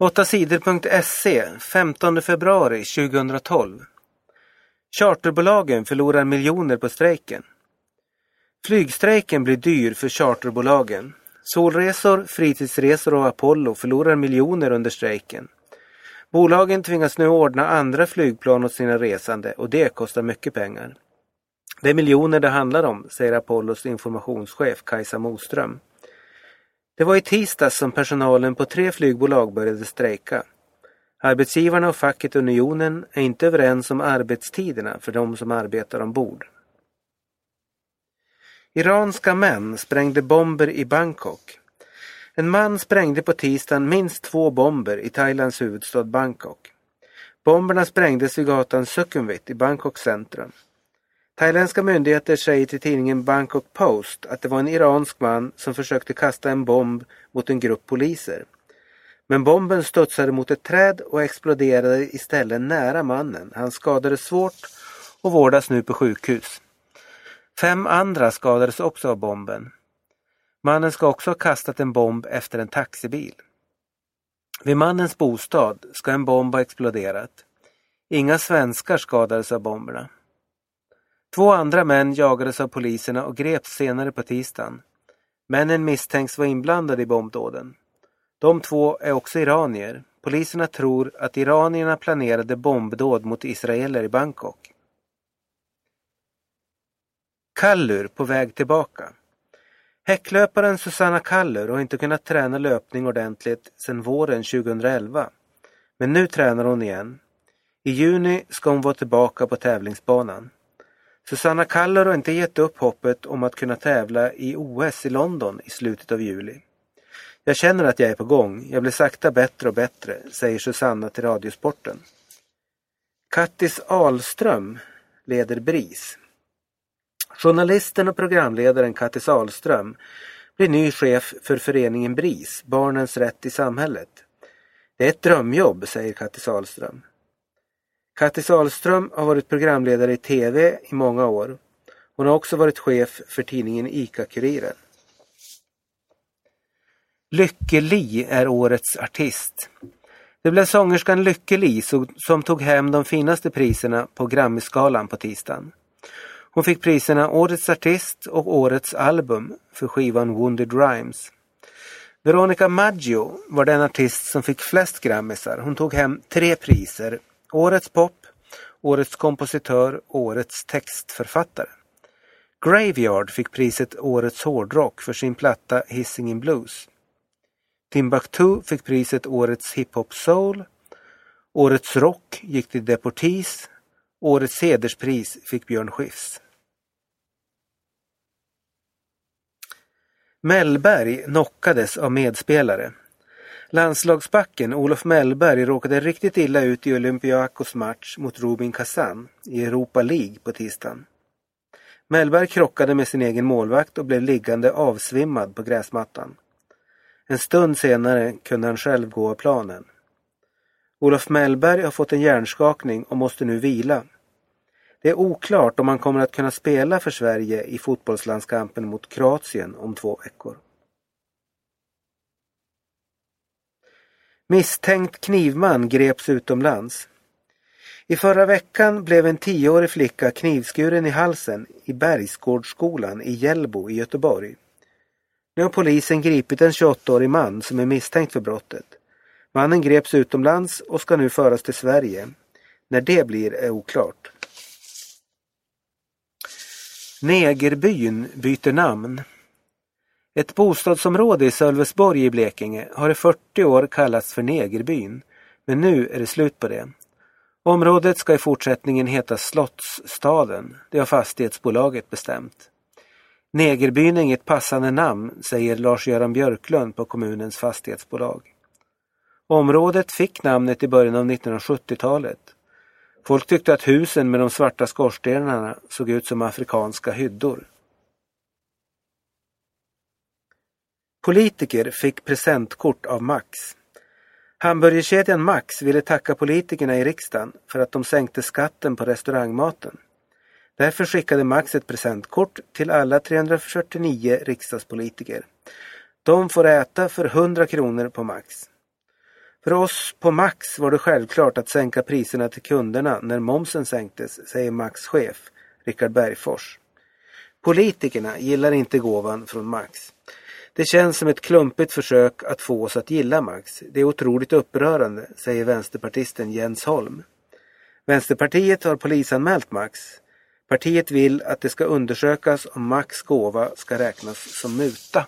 8sidor.se 15 februari 2012 Charterbolagen förlorar miljoner på strejken. Flygstrejken blir dyr för charterbolagen. Solresor, fritidsresor och Apollo förlorar miljoner under strejken. Bolagen tvingas nu ordna andra flygplan åt sina resande och det kostar mycket pengar. Det är miljoner det handlar om, säger Apollos informationschef Kajsa Moström. Det var i tisdags som personalen på tre flygbolag började strejka. Arbetsgivarna och facket Unionen är inte överens om arbetstiderna för de som arbetar ombord. Iranska män sprängde bomber i Bangkok. En man sprängde på tisdagen minst två bomber i Thailands huvudstad Bangkok. Bomberna sprängdes vid gatan Sukhumvit i Bangkoks centrum. Thailändska myndigheter säger till tidningen Bangkok Post att det var en iransk man som försökte kasta en bomb mot en grupp poliser. Men bomben studsade mot ett träd och exploderade istället nära mannen. Han skadades svårt och vårdas nu på sjukhus. Fem andra skadades också av bomben. Mannen ska också ha kastat en bomb efter en taxibil. Vid mannens bostad ska en bomb ha exploderat. Inga svenskar skadades av bomberna. Två andra män jagades av poliserna och greps senare på tisdagen. Männen misstänks vara inblandade i bombdåden. De två är också iranier. Poliserna tror att iranierna planerade bombdåd mot israeler i Bangkok. Kallur på väg tillbaka. Häcklöparen Susanna Kallur har inte kunnat träna löpning ordentligt sedan våren 2011. Men nu tränar hon igen. I juni ska hon vara tillbaka på tävlingsbanan. Susanna Kallur har inte gett upp hoppet om att kunna tävla i OS i London i slutet av juli. Jag känner att jag är på gång. Jag blir sakta bättre och bättre, säger Susanna till Radiosporten. Kattis Ahlström leder BRIS. Journalisten och programledaren Kattis Ahlström blir ny chef för föreningen BRIS, Barnens rätt i samhället. Det är ett drömjobb, säger Kattis Ahlström. Kattis Ahlström har varit programledare i TV i många år. Hon har också varit chef för tidningen ICA-Kuriren. Lykke Li är årets artist. Det blev sångerskan Lykke Li som tog hem de finaste priserna på Grammyskalan på tisdagen. Hon fick priserna Årets artist och Årets album för skivan Wounded Rhymes. Veronica Maggio var den artist som fick flest grammisar. Hon tog hem tre priser. Årets pop, Årets kompositör och Årets textförfattare. Graveyard fick priset Årets hårdrock för sin platta Hissing Blues. Timbuktu fick priset Årets hiphop soul. Årets rock gick till Deportees. Årets hederspris fick Björn Skifs. Mellberg knockades av medspelare. Landslagsbacken Olof Mellberg råkade riktigt illa ut i Olympiakos match mot Rubin Kazan i Europa League på tisdagen. Mellberg krockade med sin egen målvakt och blev liggande avsvimmad på gräsmattan. En stund senare kunde han själv gå av planen. Olof Mellberg har fått en hjärnskakning och måste nu vila. Det är oklart om han kommer att kunna spela för Sverige i fotbollslandskampen mot Kroatien om två veckor. Misstänkt knivman greps utomlands. I förra veckan blev en tioårig flicka knivskuren i halsen i Bergsgårdsskolan i Hjällbo i Göteborg. Nu har polisen gripit en 28-årig man som är misstänkt för brottet. Mannen greps utomlands och ska nu föras till Sverige. När det blir är oklart. Negerbyn byter namn. Ett bostadsområde i Sölvesborg i Blekinge har i 40 år kallats för Negerbyn. Men nu är det slut på det. Området ska i fortsättningen heta Slottsstaden. Det har fastighetsbolaget bestämt. Negerbyn är inget passande namn, säger Lars-Göran Björklund på kommunens fastighetsbolag. Området fick namnet i början av 1970-talet. Folk tyckte att husen med de svarta skorstenarna såg ut som afrikanska hyddor. Politiker fick presentkort av Max. Hamburgerkedjan Max ville tacka politikerna i riksdagen för att de sänkte skatten på restaurangmaten. Därför skickade Max ett presentkort till alla 349 riksdagspolitiker. De får äta för 100 kronor på Max. För oss på Max var det självklart att sänka priserna till kunderna när momsen sänktes, säger Max chef Richard Bergfors. Politikerna gillar inte gåvan från Max. Det känns som ett klumpigt försök att få oss att gilla Max. Det är otroligt upprörande, säger vänsterpartisten Jens Holm. Vänsterpartiet har polisanmält Max. Partiet vill att det ska undersökas om Max gåva ska räknas som muta.